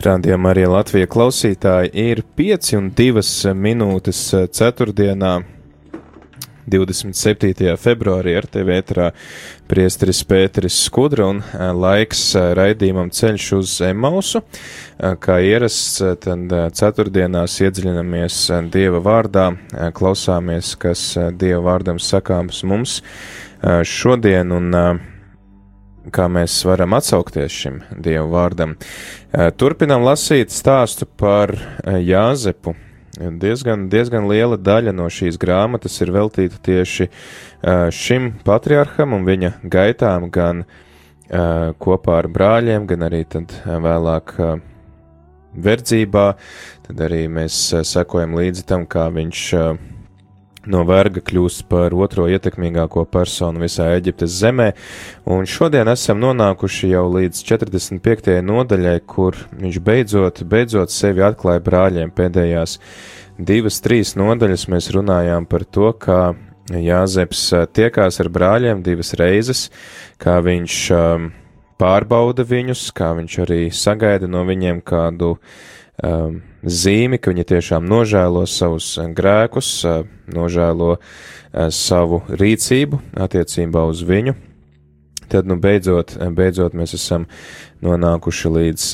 Radījumā arī Latvijas klausītāji ir 5 un 2 minūtes 4. 27. februārī ar tevi ētrā priesteris Pēteris Skudra un laiks raidījumam ceļš uz Emausu. Kā ierasts, tad ceturtdienās iedziļinamies Dieva vārdā, klausāmies, kas Dieva vārdam sakāms mums šodien un kā mēs varam atsaukties šim Dievu vārdam. Turpinām lasīt stāstu par Jāzepu. Diezgan, diezgan liela daļa no šīs grāmatas ir veltīta tieši šim patriarham un viņa gaitām, gan kopā ar brāļiem, gan arī tad vēlāk verdzībā. Tad arī mēs sekojam līdzi tam, kā viņš no verga kļūst par otro ietekmīgāko personu visā Eģiptes zemē, un šodien esam nonākuši jau līdz 45. nodaļai, kur viņš beidzot, beidzot sevi atklāja brāļiem. Pēdējās divas, trīs nodaļas mēs runājām par to, kā Jāzeps tiekās ar brāļiem divas reizes, kā viņš um, pārbauda viņus, kā viņš arī sagaida no viņiem kādu zīmi, ka viņi tiešām nožēlo savus grēkus, nožēlo savu rīcību attiecībā uz viņu. Tad, nu, beidzot, beidzot mēs esam nonākuši līdz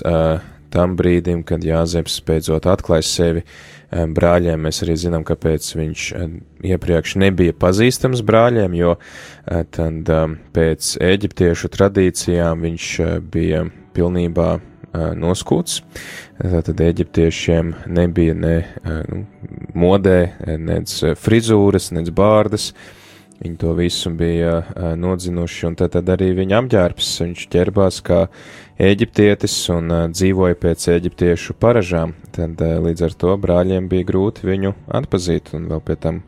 tam brīdim, kad Jāzeps beidzot atklājas sevi um, brāļiem. Mēs arī zinām, kāpēc viņš iepriekš nebija pazīstams brāļiem, jo tad um, pēc eģiptiešu tradīcijām viņš bija pilnībā noskūts. Tātad eģiptiešiem nebija ne nu, modē, nec frizūras, nec bārdas. Viņi to visu bija nodzinuši, un tad, arī viņa apģērbs, viņš ķerbās kā eģiptietis un dzīvoja pēc eģiptiešu paražām. Tad līdz ar to brāļiem bija grūti viņu atpazīt, un vēl pie tam,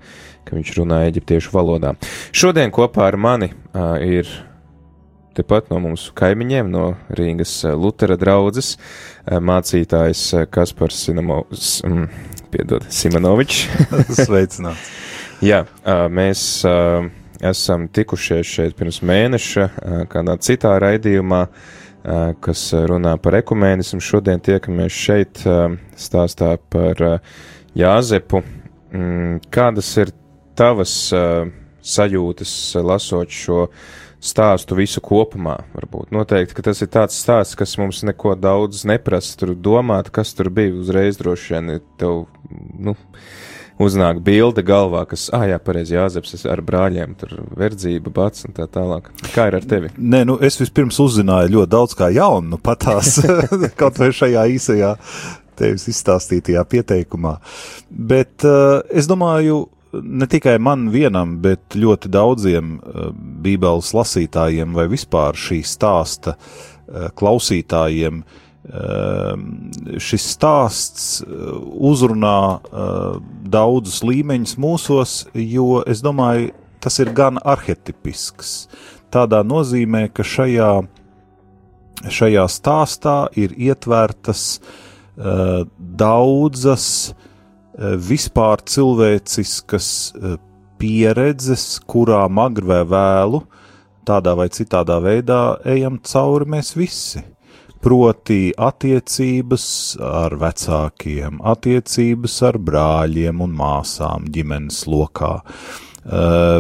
ka viņš runāja eģiptiešu valodā. Šodien kopā ar mani ir tepat no mūsu kaimiņiem, no Rīgas eh, Lutera draudzes, eh, mācītājs eh, Kaspars Sinamo, mm, piedod, Simonovičs. Sveicināts. Jā, mēs esam tikušies šeit pirms mēneša kādā citā raidījumā, kas runā par ekumēnismu. Šodien tiekamies šeit stāstā par Jāzepu. Mm, kādas ir tavas sajūtas lasot šo stāstu visu kopumā. Varbūt noteikti, ka tas ir tāds stāsts, kas mums neko daudz neprasa. Tur domāt, kas tur bija uzreiz droši vien tev, nu, uznāk bilde galvā, kas, ah, jā, pareizi jāzeps ar brāļiem, tur verdzība, bats un tā tālāk. Kā ir ar tevi? Nē, nu, es vispirms uzzināju ļoti daudz kā jaunu, nu, patās, kaut vai šajā īsajā tevis izstāstītajā pieteikumā. Bet uh, es domāju, ne tikai man vienam, bet ļoti daudziem uh, Bībeles lasītājiem vai vispār šī stāsta uh, klausītājiem. Uh, šis stāsts uzrunā daudzus līmeņus mūsos, jo es domāju, tas ir gan arhetipisks. Tādā nozīmē, ka šajā, šajā stāstā ir ietvertas daudzas uh, Eh, vispār cilvēciskas eh, pieredzes, kurām agri vai vēlu, tādā vai citādā veidā ejam cauri mēs visi. Proti, attiecības ar vecākiem, attiecības ar brāļiem un māsām ģimenes lokā, uh,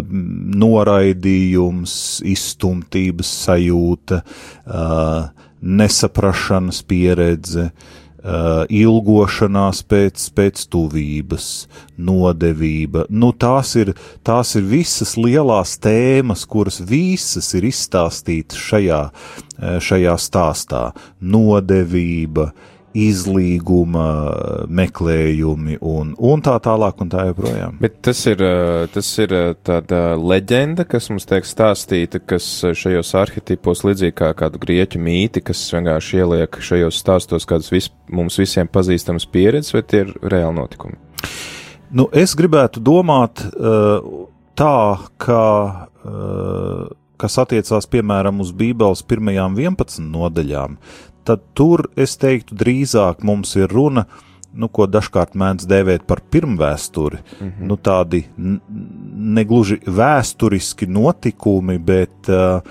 noraidījums, izstumtības sajūta, uh, nesaprašanas pieredze, uh, Uh, ilgošanās pēc, pēc tuvības, nodevība. Nu, tās, ir, tās ir visas lielās tēmas, kuras visas ir izstāstītas šajā, uh, šajā stāstā. Nodevība, izlīguma meklējumi un, un tā tālāk un tā joprojām. Bet tas ir, tas ir tāda leģenda, kas mums tiek stāstīta, kas šajos arhetipos līdzīgi kā kādu grieķu mīti, kas vienkārši ieliek šajos stāstos kādas vis, mums visiem pazīstamas pieredzes, vai tie ir reāli notikumi? Nu, es gribētu domāt tā, ka kas attiecās piemēram uz Bībeles pirmajām 11 nodaļām, tad tur es teiktu drīzāk mums ir runa, nu, ko dažkārt mēdz dēvēt par pirmvēsturi, mm -hmm. nu, tādi negluži vēsturiski notikumi, bet uh,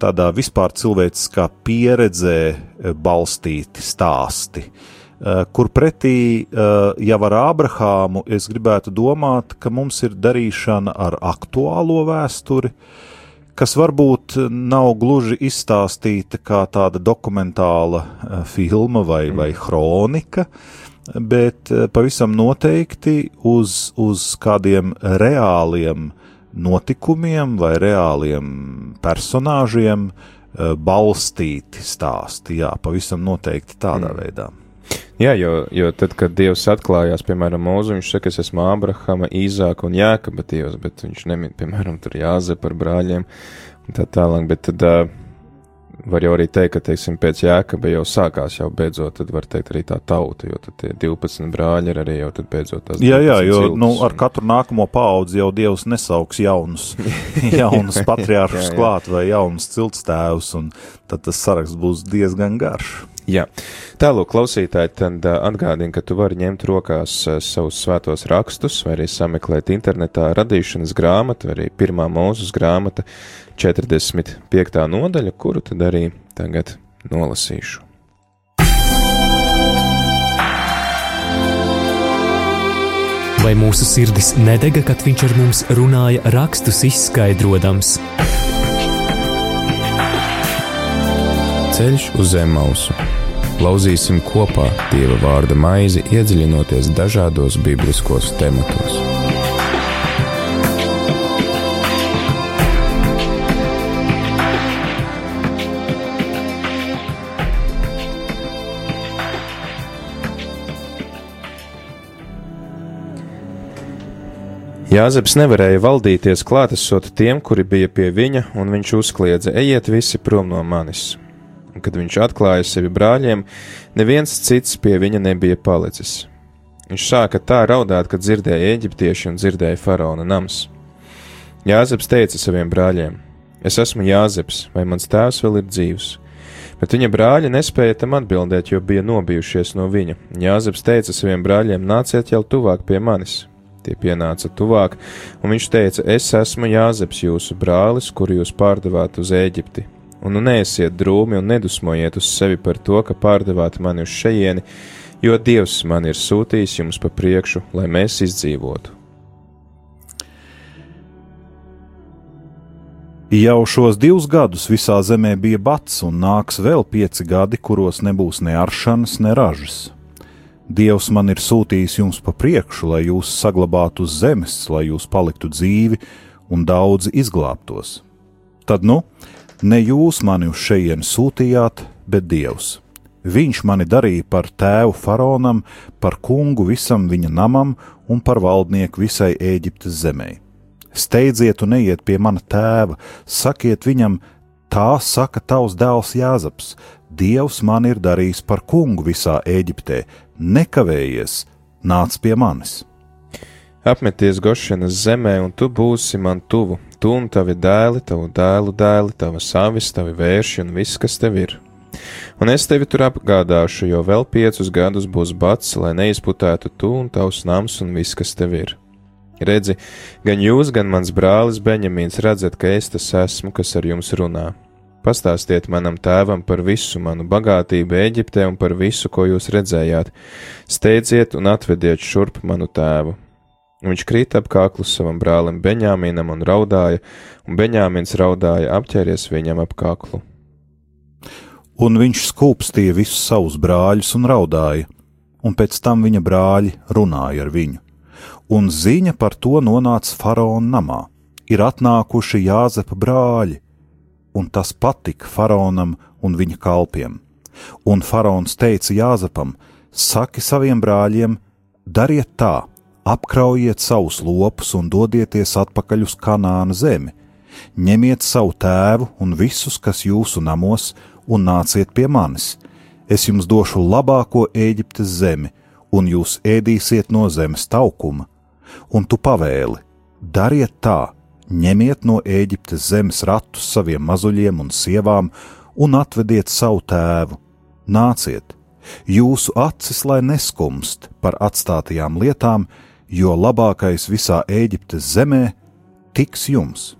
tādā vispār cilvēciskā pieredzē balstīti stāsti. Uh, kur pretī uh, jau ar Ābrahāmu es gribētu domāt, ka mums ir darīšana ar aktuālo vēsturi, uh, kas varbūt nav gluži izstāstīta kā tāda dokumentāla eh, filma vai, mm. vai kronika, bet eh, pavisam noteikti uz, uz kādiem reāliem notikumiem vai reāliem personāžiem eh, balstīti stāsti. Jā, pavisam noteikti tādā mm. veidā. Jā, jo, jo tad, kad Dievs atklājās, piemēram, Mūzu, viņš saka, es esmu Ābrahama, Īzāka un Jēkaba Dievs, bet viņš nemin, piemēram, tur jāze par brāļiem un tā tālāk, bet tad uh, var jau arī teikt, ka, teiksim, pēc Jēkaba jau sākās jau beidzot, tad var teikt arī tā tauta, jo tad tie 12 brāļi ir arī jau tad beidzot tās. Jā, jā, jo, ciltus, nu, ar katru nākamo paudzi jau Dievs nesauks jaunus, jaunus patriāršus klāt vai jaunus ciltstēvus, un tad tas saraksts būs diezgan garš. Jā, tālāk, klausītāji, tad atgādini, ka tu vari ņemt rokās savus svētos rakstus, vai arī sameklēt internetā radīšanas grāmatu, vai arī pirmā mūzes grāmata, 45. nodaļa, kuru tad arī tagad nolasīšu. Vai mūsu sirdis nedega, kad viņš ar mums runāja, rakstus izskaidrojams? Ceļš uz zem mausu Lauzīsim kopā Dieva vārda maizi, iedziļinoties dažādos bibliskos tematos. Jāzeps nevarēja valdīties klātesot tiem, kuri bija pie viņa, un viņš uzkliedza: Ejiet visi prom no manis! Kad viņš atklāja sevi brāļiem, neviens cits pie viņa nebija palicis. Viņš sāka tā raudāt, kad dzirdēja eģiptieši un dzirdēja faraona nams. Jāzeps teica saviem brāļiem: Es esmu Jāzeps, vai mans tēvs vēl ir dzīvs? Bet viņa brāļi nespēja tam atbildēt, jo bija nobijušies no viņa. Jāzeps teica saviem brāļiem: Nāciet jau tuvāk pie manis. Tie pienāca tuvāk, un viņš teica: Es esmu Jāzeps, jūsu brālis, kuru jūs pārdevāt uz Eģipti un nu neesiet drūmi un nedusmojiet uz sevi par to, ka pārdevāt mani uz šejieni, jo Dievs man ir sūtījis jums pa priekšu, lai mēs izdzīvotu. Jau šos divus gadus visā zemē bija bats, un nāks vēl pieci gadi, kuros nebūs ne aršanas, ne ražas. Dievs man ir sūtījis jums pa priekšu, lai jūs saglabātu uz zemes, lai jūs paliktu dzīvi un daudzi izglābtos. Tad, nu, Ne jūs mani uz šejienu sūtījāt, bet Dievs. Viņš mani darīja par tēvu faraonam, par kungu visam viņa namam un par valdnieku visai Ēģiptes zemē. Steidziet un ejiet pie mana tēva, sakiet viņam, tā saka tavs dēls Jāzaps, Dievs man ir darījis par kungu visā Ēģiptē, nekavējies, nāc pie manis. Apmeties Gošanas zemē, un tu būsi man tuvu, tu un tavi dēli, tavu dēlu dēli, tavas avis, tavi vērši un viss, kas tev ir. Un es tevi tur apgādāšu, jo vēl piecus gadus būs bats, lai neizputētu tu un tavs nams un viss, kas tev ir. Redzi, gan jūs, gan mans brālis Beņamīns redzat, ka es tas esmu, kas ar jums runā. Pastāstiet manam tēvam par visu manu bagātību Eģiptē un par visu, ko jūs redzējāt. Steidziet un atvediet šurp manu tēvu, Viņš krita ap kaklu savam brālim Beņāminam un raudāja, un Beņāmins raudāja apķēries viņam ap kaklu. Un viņš skūpstīja visus savus brāļus un raudāja, un pēc tam viņa brāļi runāja ar viņu. Un ziņa par to nonāca faraona namā. Ir atnākuši Jāzepa brāļi, un tas patika faraonam un viņa kalpiem. Un faraons teica Jāzepam: Saki saviem brāļiem, dariet tā, apkraujiet savus lopus un dodieties atpakaļ uz Kanāna zemi. Ņemiet savu tēvu un visus, kas jūsu namos, un nāciet pie manis. Es jums došu labāko Eģiptes zemi, un jūs ēdīsiet no zemes taukuma. Un tu pavēli, dariet tā, ņemiet no Eģiptes zemes ratus saviem mazuļiem un sievām, un atvediet savu tēvu. Nāciet, jūsu acis lai neskumst par atstātajām lietām, jo labākais visā Eģiptes zemē tiks jums.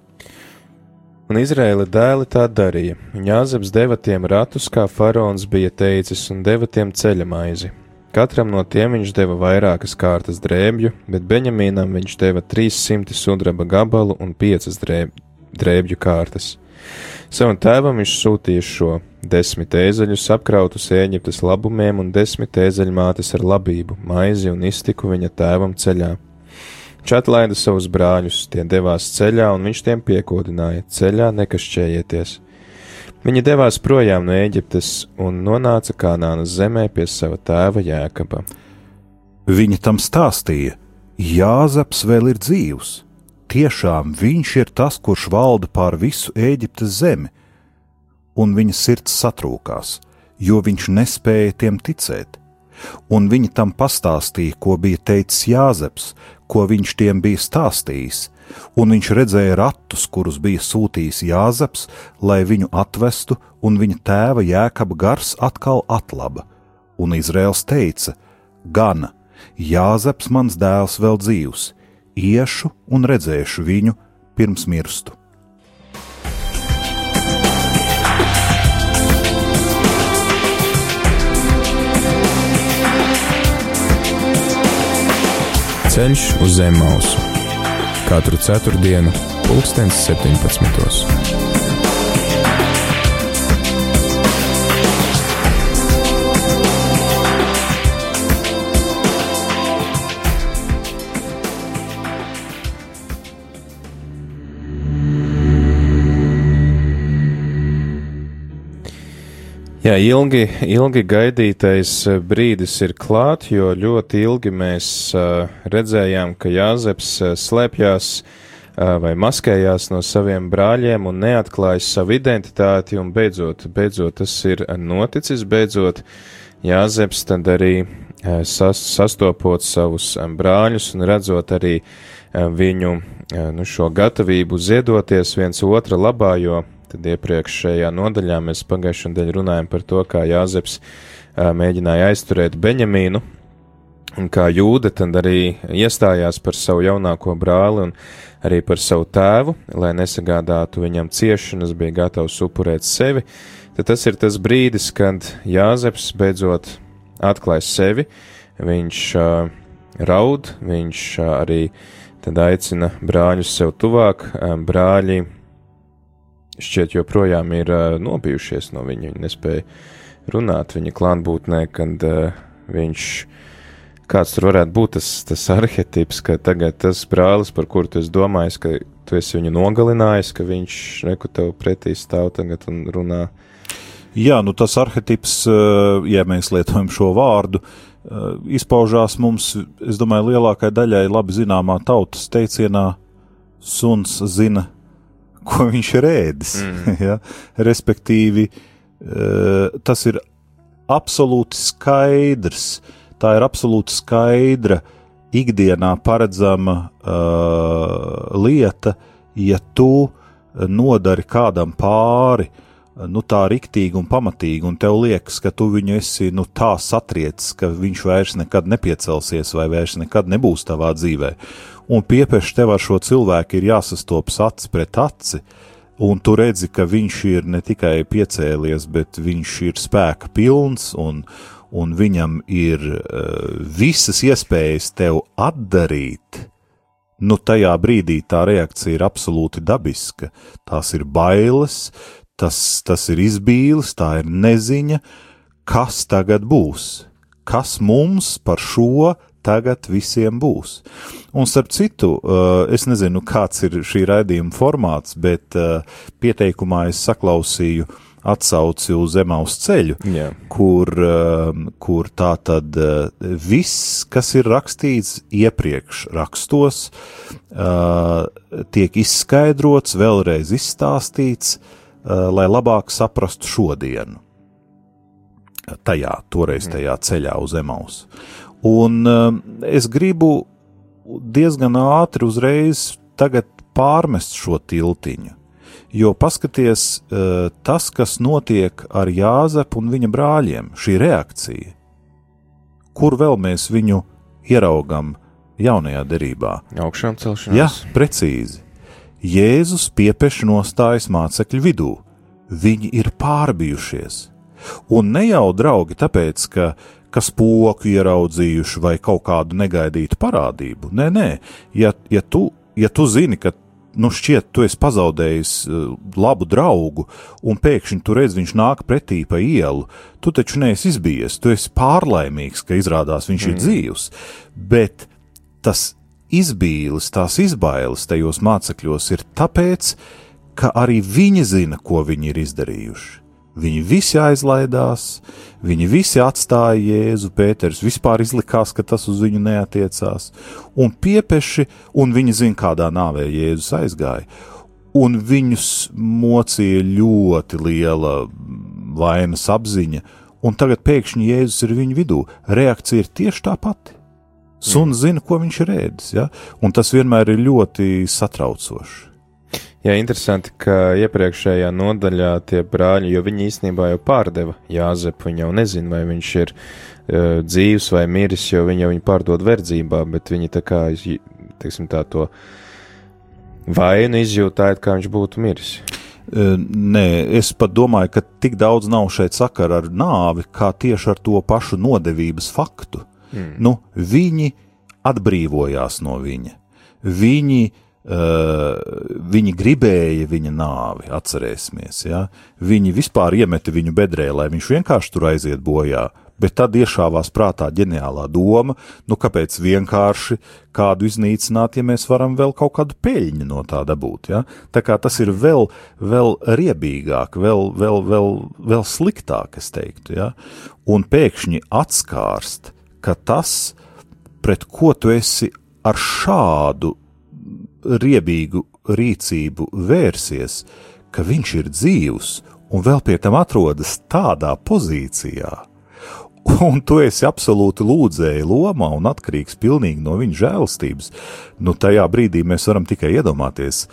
Un Izraēla dēli tā darīja. Jāzeps deva tiem ratus, kā faraons bija teicis, un deva tiem ceļa maizi. Katram no tiem viņš deva vairākas kārtas drēbju, bet Beņamīnam viņš deva 300 sudraba gabalu un 5 drēb, drēbju kārtas. Savam tēvam viņš sūtīja šo desmit ēzeļus apkrautus Ēģiptes labumiem un desmit ēzeļmātes ar labību, maizi un iztiku viņa tēvam ceļā. Viņš atlaida savus brāļus, tie devās ceļā, un viņš tiem piekodināja: ceļā nekašķējieties. Viņi devās projām no Ēģiptes un nonāca Kanānas zemē pie sava tēva Jēkaba. Viņa tam stāstīja: Jāzeps vēl ir dzīvs tiešām viņš ir tas, kurš valda pār visu Ēģiptes zemi, un viņa sirds satrūkās, jo viņš nespēja tiem ticēt. Un viņi tam pastāstīja, ko bija teicis Jāzeps, ko viņš tiem bija stāstījis, un viņš redzēja ratus, kurus bija sūtījis Jāzeps, lai viņu atvestu, un viņa tēva jēkaba gars atkal atlaba. Un Izraels teica: Gana, Jāzeps mans dēls vēl dzīvs, iešu un redzēšu viņu pirms mirstu. Ceļš uz zem mausu katru ceturtdienu, pulkstens 17. Jā, ilgi, ilgi gaidītais eh, brīdis ir klāt, jo ļoti ilgi mēs uh, redzējām, ka Jāzeps slēpjās uh, vai maskējās no saviem brāļiem un neatklājas savu identitāti, un beidzot, beidzot tas ir noticis, beidzot Jāzeps tad arī sas, sastopot savus brāļus un redzot arī viņu nu, šo gatavību ziedoties viens otra labā, jo Tad iepriekšējā nodaļā mēs pagājušajā nedēļā runājam par to, kā Jāzeps mēģināja aizturēt Beņamīnu, un kā jūda tad arī iestājās par savu jaunāko brāli un arī par savu tēvu, lai nesagādātu viņam ciešanas, bija gatavs upurēt sevi. Tad tas ir tas brīdis, kad Jāzeps beidzot atklāj sevi, viņš uh, raud, viņš uh, arī tad aicina brāļus sev tuvāk, brāļi šķiet joprojām ir uh, nobijušies no viņa. Viņi nespēja runāt viņa klātbūtnē, kad uh, viņš, kāds tur varētu būt tas, tas arhetips, ka tagad tas brālis, par kuru tu esi domājis, ka tu esi viņu nogalinājis, ka viņš neku tev pretī stāv tagad un runā. Jā, nu tas arhetips, ja mēs lietojam šo vārdu, izpaužās mums, es domāju, lielākai daļai labi zināmā tautas teicienā, suns zina ko viņš ir ēdis. Mm. ja? Respektīvi, eh, tas ir absolūti skaidrs, tā ir absolūti skaidra, ikdienā paredzama uh, lieta, ja tu nodari kādam pāri, nu tā riktīgi un pamatīgi, un tev liekas, ka tu viņu esi nu tā satriecis, ka viņš vairs nekad nepiecelsies vai vairs nekad nebūs tavā dzīvē un piepieši tev ar šo cilvēku ir jāsastopas acis pret aci, un tu redzi, ka viņš ir ne tikai piecēlies, bet viņš ir spēka pilns, un, un viņam ir uh, visas iespējas tev atdarīt, nu tajā brīdī tā reakcija ir absolūti dabiska. Tās ir bailes, tas, tas ir izbīlis, tā ir neziņa, kas tagad būs, kas mums par šo tagad visiem būs. Un starp citu, eh, es nezinu, kāds ir šī raidījuma formāts, bet eh, pieteikumā es saklausīju atsauci uz Emaus ceļu, Jā. kur, uh, kur tā tad viss, kas ir rakstīts iepriekš rakstos, tiek izskaidrots, vēlreiz izstāstīts, lai labāk saprastu šodienu. Tajā, toreiz tajā ceļā uz Emaus. Un uh, es gribu diezgan ātri uzreiz tagad pārmest šo tiltiņu. Jo paskaties, eh, tas, kas notiek ar Jāzepu un viņa brāļiem, šī reakcija, kur vēl mēs viņu ieraugam jaunajā derībā? Augšām celšanās. Jā, precīzi. Jēzus piepieši nostājas mācekļu vidū. Viņi ir pārbijušies. Un ne jau draugi tāpēc, ka kas poku ieraudzījuši vai kaut kādu negaidītu parādību. Nē, nē, ja, ja, tu, ja tu zini, ka nu šķiet, tu esi pazaudējis uh, labu draugu, un pēkšņi tu redz, viņš nāk pretī pa ielu. Tu taču neesi izbijies, tu esi pārlaimīgs, ka izrādās viņš mm. ir dzīvs. Bet tas izbīlis, tās izbailes tajos mācekļos ir tāpēc, ka arī viņi zina, ko viņi ir izdarījuši. Viņi visi aizlaidās, viņi visi atstāja Jēzu, Pēters vispār izlikās, ka tas uz viņu neatiecās, un piepeši, un viņi zina, kādā nāvē Jēzus aizgāja, un viņus mocīja ļoti liela vainas apziņa, un tagad pēkšņi Jēzus ir viņu vidū. Reakcija ir tieši tā pati. Suns zina, ko viņš ir ēdis, ja? un tas vienmēr ir ļoti satraucoši. Jā, interesanti, ka iepriekšējā nodaļā tie brāļi, jo viņi īstenībā jau pārdeva Jāzepu, viņi jau nezina, vai viņš ir uh, dzīvs vai miris, jo viņi jau viņu pārdod verdzībā, bet viņi tā kā, teiksim tā, to vainu izjūtājot, kā viņš būtu miris. Nē, es pat domāju, ka tik daudz nav šeit sakara ar nāvi, kā tieši ar to pašu nodevības faktu. Mm. Nu, viņi atbrīvojās no viņa. Viņi uh, Uh, viņi gribēja viņa nāvi, atcerēsimies. Ja? Viņi vispār iemeta viņu bedrē, lai viņš vienkārši tur aiziet bojā. Bet tad iešāvās prātā ģeniālā doma, nu kāpēc vienkārši kādu iznīcināt, ja mēs varam vēl kaut kādu peļņu no tā dabūt. Ja? Tā kā tas ir vēl, vēl riebīgāk, vēl, vēl, vēl, vēl sliktāk, es teiktu. Ja? Un pēkšņi atskārst, ka tas, pret ko tu esi ar šādu riebīgu rīcību vērsies, ka viņš ir dzīvs un vēl pie tam atrodas tādā pozīcijā, un tu esi absolūti lūdzēji lomā un atkarīgs pilnīgi no viņa žēlstības, nu tajā brīdī mēs varam tikai iedomāties,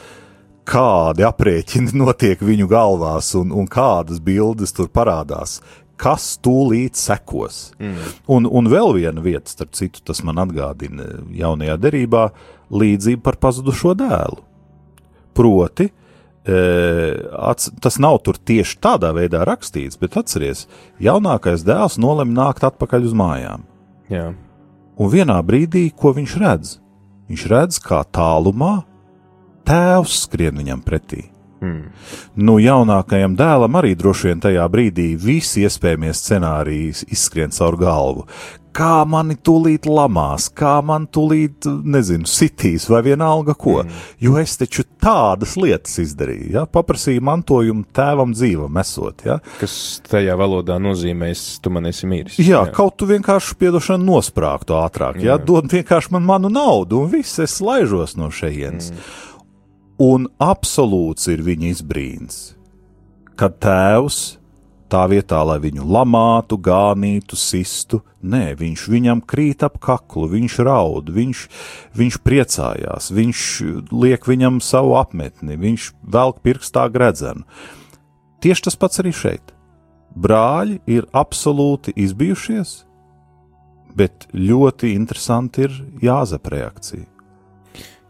kādi aprēķini notiek viņu galvās un, un kādas bildes tur parādās, kas tūlīt sekos. Mm. Un, un vēl viena vieta, starp citu, tas man atgādina jaunajā derībā, līdzība par pazudušo dēlu. Proti, e, ats, tas nav tur tieši tādā veidā rakstīts, bet atceries, jaunākais dēls nolem nākt atpakaļ uz mājām. Jā. Un vienā brīdī, ko viņš redz? Viņš redz, kā tālumā tēvs skrien viņam pretī. Mm. Nu, jaunākajam dēlam arī droši vien tajā brīdī visi iespējamie scenāriji izskrien caur galvu. Kā mani tūlīt lamās, kā man tūlīt, nezinu, sitīs vai vienalga ko, mm. jo es taču tādas lietas izdarīju, ja, paprasīju mantojumu tēvam dzīvam esot, ja. Kas tajā valodā nozīmēs, tu man esi mīris. Jā, jā. kaut tu vienkārši piedošanu nosprāgtu ātrāk, ja, jā. dod vienkārši man manu naudu un viss, es laižos no šejienes. Mm un absolūts ir viņa izbrīns, kad tēvs tā vietā, lai viņu lamātu, gānītu, sistu, nē, viņš viņam krīt ap kaklu, viņš raud, viņš, viņš priecājās, viņš liek viņam savu apmetni, viņš velk pirkstā gredzenu. Tieši tas pats arī šeit. Brāļi ir absolūti izbijušies, bet ļoti interesanti ir Jāzepa reakcija.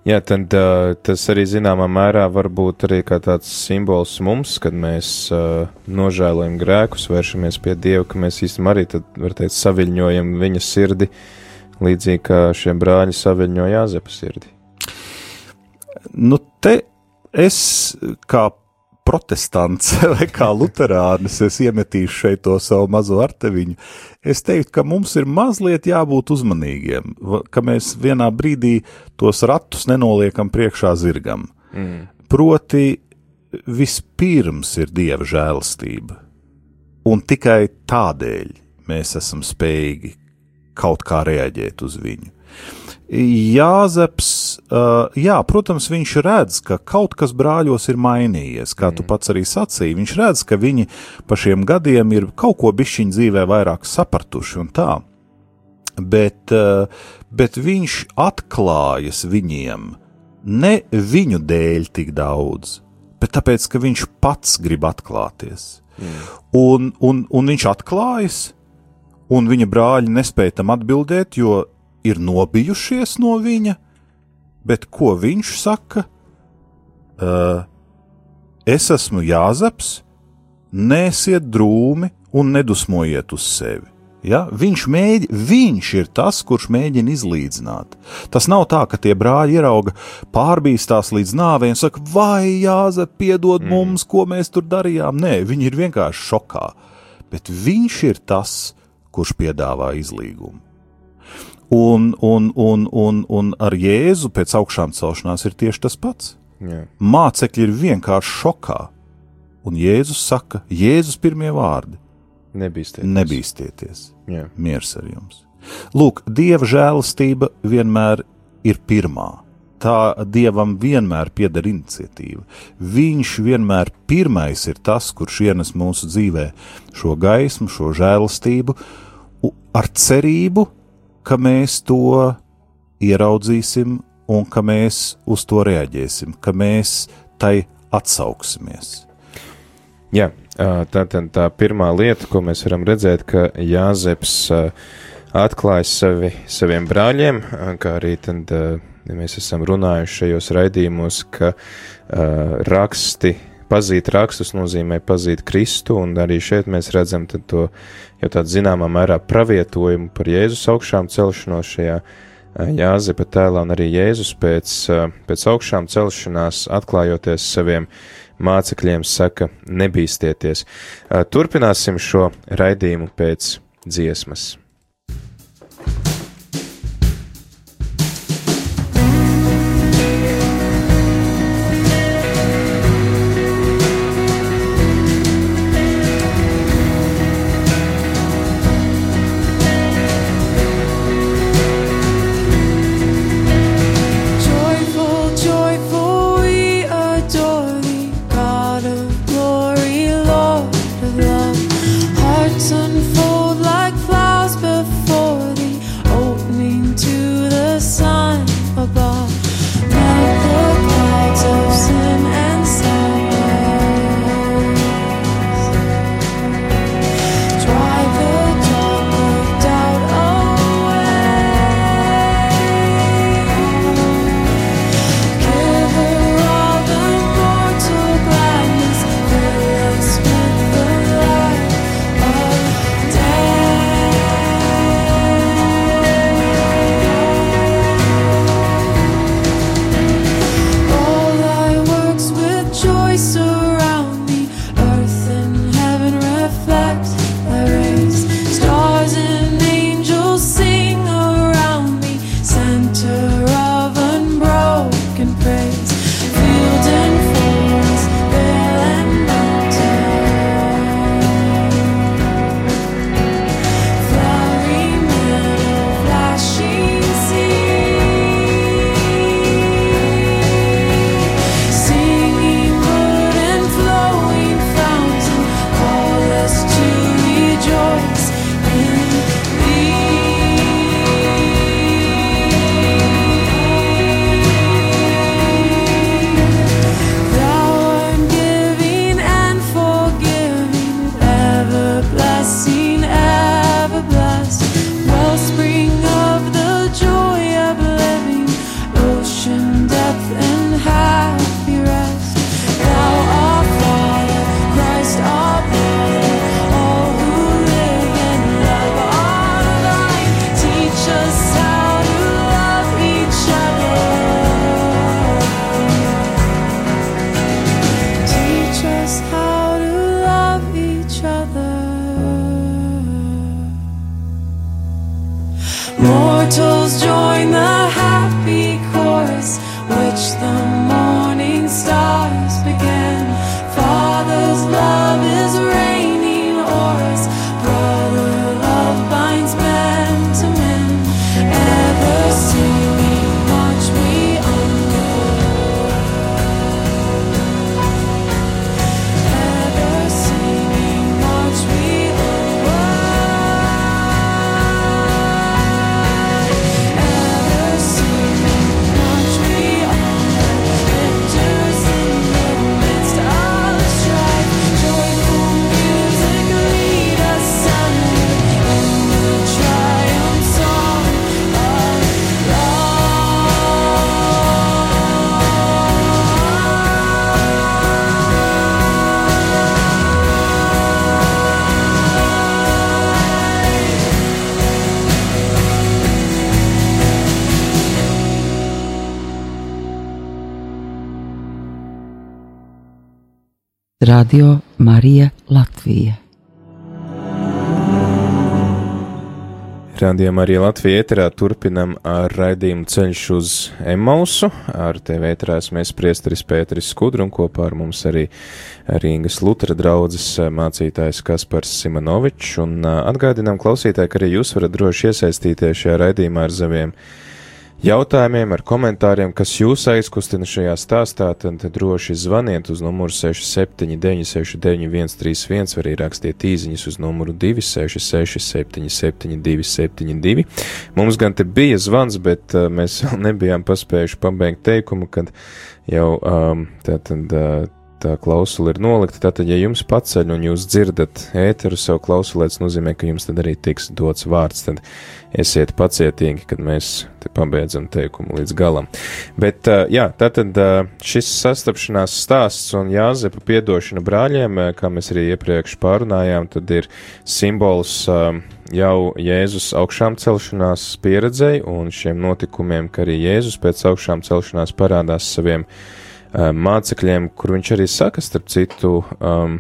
Jā, tad uh, tas arī zināmā mērā var būt arī tāds simbols mums, kad mēs uh, nožēlojam grēkus, vēršamies pie Dieva, ka mēs īstenībā arī, tad, var teikt, saviļņojam viņa sirdi, līdzīgi kā šie brāļi saviļņoja Jāzepa sirdi. Nu, te es kā protestants vai kā luterānis, es iemetīšu šeit to savu mazo arteviņu. Es teiktu, ka mums ir mazliet jābūt uzmanīgiem, ka mēs vienā brīdī tos ratus nenoliekam priekšā zirgam. Mm. Proti, vispirms ir dieva žēlastība, un tikai tādēļ mēs esam spējīgi kaut kā reaģēt uz viņu. Jāzeps, uh, jā, protams, viņš redz, ka kaut kas brāļos ir mainījies, kā tu mm. pats arī sacīji. Viņš redz, ka viņi pa šiem gadiem ir kaut ko bišķiņu dzīvē vairāk sapratuši un tā. Bet, uh, bet viņš atklājas viņiem ne viņu dēļ tik daudz, bet tāpēc, ka viņš pats grib atklāties. Mm. Un, un, un viņš atklājas, un viņa brāļi nespēja tam atbildēt, jo ir nobijušies no viņa, bet ko viņš saka? Uh, es esmu Jāzeps, nesiet drūmi un nedusmojiet uz sevi. Ja? Viņš, mēģi, viņš ir tas, kurš mēģina izlīdzināt. Tas nav tā, ka tie brāļi ierauga pārbīstās līdz nāvei un saka, vai Jāzep, piedod mm. mums, ko mēs tur darījām. Nē, viņi ir vienkārši šokā. Bet viņš ir tas, kurš piedāvā izlīgumu. Un, un, un, un, un ar Jēzu pēc augšām celšanās ir tieši tas pats. Jā. Mācekļi ir vienkārši šokā. Un Jēzus saka, Jēzus pirmie vārdi - nebīsties. nebīstieties. Jā. Miers ar jums. Lūk, Dieva žēlastība vienmēr ir pirmā. Tā Dievam vienmēr pieder iniciatīva. Viņš vienmēr pirmais ir tas, kurš ienes mūsu dzīvē šo gaismu, šo žēlastību, ar cerību, ka mēs to ieraudzīsim un ka mēs uz to reaģēsim, ka mēs tai atsauksimies. Jā, tā tad tā pirmā lieta, ko mēs varam redzēt, ka Jāzeps atklājas sevi saviem brāļiem, kā arī tad, ja mēs esam runājuši šajos raidījumos, ka raksti pazīt rakstus nozīmē pazīt Kristu, un arī šeit mēs redzam to jau tādu zināmā mērā pravietojumu par Jēzus augšām celšanos šajā Jāzepa tēlā, un arī Jēzus pēc, pēc augšām celšanās atklājoties saviem mācekļiem saka, nebīsties. Turpināsim šo raidījumu pēc dziesmas. Radio Marija Latvija. Rādījumā arī Latvijā ēterā turpinam ar raidījumu ceļš uz Emausu. Ar tevi ēterās mēs priesteris Pēteris Skudru un kopā ar mums arī Rīgas Lutra draudzes mācītājs Kaspars Simonovičs. Un atgādinām klausītāji, ka arī jūs varat droši iesaistīties šajā raidījumā ar saviem jautājumiem, ar komentāriem, kas jūs aizkustina šajā stāstā, tad droši zvaniet uz numuru 67969131, var arī rakstiet īziņas uz numuru 266-772272. Mums gan te bija zvans, bet uh, mēs vēl nebijām paspējuši pabeigt teikumu, kad jau um, tātad. Uh, tā klausula ir nolikta. Tātad, ja jums paceļ un jūs dzirdat ēteru savu klausuli, tas nozīmē, ka jums tad arī tiks dots vārds. Tad esiet pacietīgi, kad mēs te pabeidzam teikumu līdz galam. Bet, jā, tātad šis sastapšanās stāsts un Jāzepa piedošana brāļiem, kā mēs arī iepriekš pārunājām, tad ir simbols jau Jēzus augšām celšanās pieredzei un šiem notikumiem, ka arī Jēzus pēc augšām celšanās parādās saviem mācekļiem, kur viņš arī saka, starp citu, um,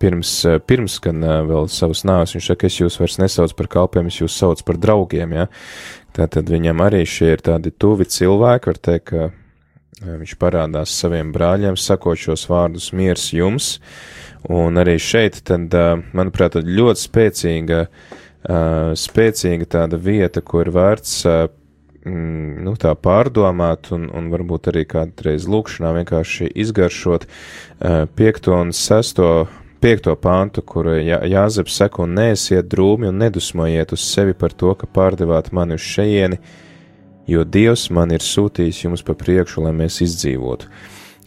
pirms, pirms gan uh, vēl savas nāves, viņš saka, es jūs vairs nesaucu par kalpiem, es jūs saucu par draugiem, ja. Tātad viņam arī šie ir tādi tuvi cilvēki, var teikt, ka viņš parādās saviem brāļiem, sakot šos vārdus miers jums, un arī šeit, tad, manuprāt, tad ļoti spēcīga, spēcīga tāda vieta, kur vērts mm, nu, tā pārdomāt un, un varbūt arī kādreiz lūkšanā vienkārši izgaršot uh, piekto un sesto. Piekto pāntu, kur Jā, Jāzeps saka, un neesiet drūmi un nedusmojiet uz sevi par to, ka pārdevāt mani uz šejieni, jo Dievs man ir sūtījis jums pa priekšu, lai mēs izdzīvotu.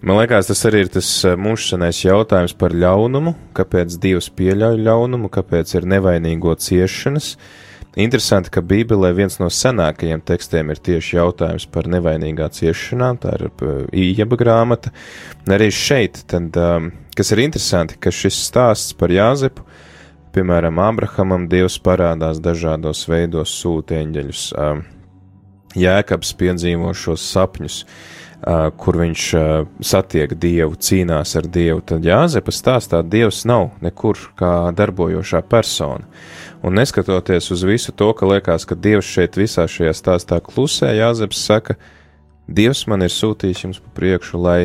Man liekas, tas arī ir tas mūžsanais jautājums par ļaunumu, kāpēc Dievs pieļauj ļaunumu, kāpēc ir nevainīgo ciešanas, uh, Interesanti, ka Bībelē viens no senākajiem tekstiem ir tieši jautājums par nevainīgā ciešanām, tā ir Ījaba grāmata. Un arī šeit, tad, um, kas ir interesanti, ka šis stāsts par Jāzepu, piemēram, Abrahamam Dievs parādās dažādos veidos sūta eņģeļus. Um, Jēkabs piedzīvo šos sapņus, kur viņš satiek Dievu, cīnās ar Dievu, tad Jāzepa stāstā Dievs nav nekur kā darbojošā persona. Un neskatoties uz visu to, ka liekas, ka Dievs šeit visā šajā stāstā klusē, Jāzeps saka, Dievs man ir sūtījis jums pa priekšu, lai,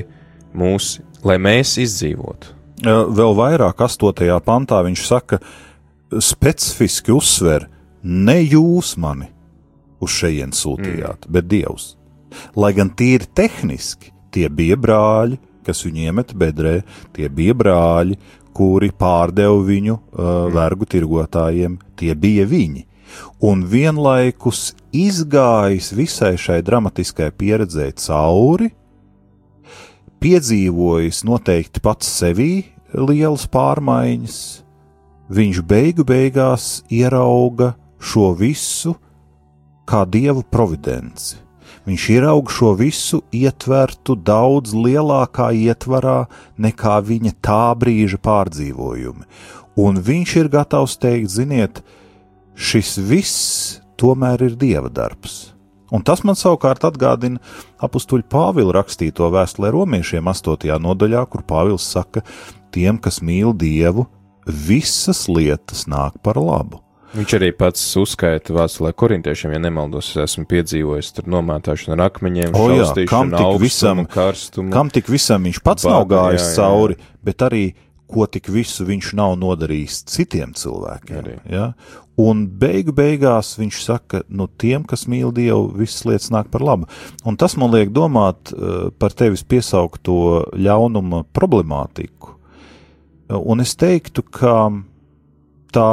mūs, lai mēs izdzīvotu. Vēl vairāk, astotajā pantā viņš saka, specifiski uzsver, ne jūs mani uz šejien sūtījāt, mm. bet Dievs. Lai gan tīri tehniski tie bija brāļi, kas viņu iemeta bedrē, tie bija brāļi, kuri pārdeva viņu uh, vergu tirgotājiem, tie bija viņi. Un vienlaikus izgājis visai šai dramatiskajai pieredzē cauri, piedzīvojis noteikti pats sevī lielas pārmaiņas, viņš beigu beigās ierauga šo visu kā dievu providenci Viņš ieraug šo visu ietvertu daudz lielākā ietvarā nekā viņa tā brīža pārdzīvojumi. Un viņš ir gatavs teikt, ziniet, šis viss tomēr ir dieva darbs. Un tas man savukārt atgādina apakstuļu Pāvila rakstīto vēstulē romiešiem 8. nodaļā, kur Pāvils saka, tiem, kas mīl Dievu, visas lietas nāk par labu. Viņš arī pats uzskaita vēstulē korintiešiem, ja nemaldos, esmu piedzīvojis tur nomētāšanu ar akmeņiem, o, jā, kam tik visam, karstumu. Kam tik visam viņš pats Bāda, nav gājis jā, jā. cauri, bet arī ko tik visu viņš nav nodarījis citiem cilvēkiem. Arī. Ja? Un beigu beigās viņš saka, nu tiem, kas mīl Dievu, visas lietas nāk par labu. Un tas man liek domāt uh, par tevis piesaukto ļaunuma problemātiku. Un es teiktu, ka tā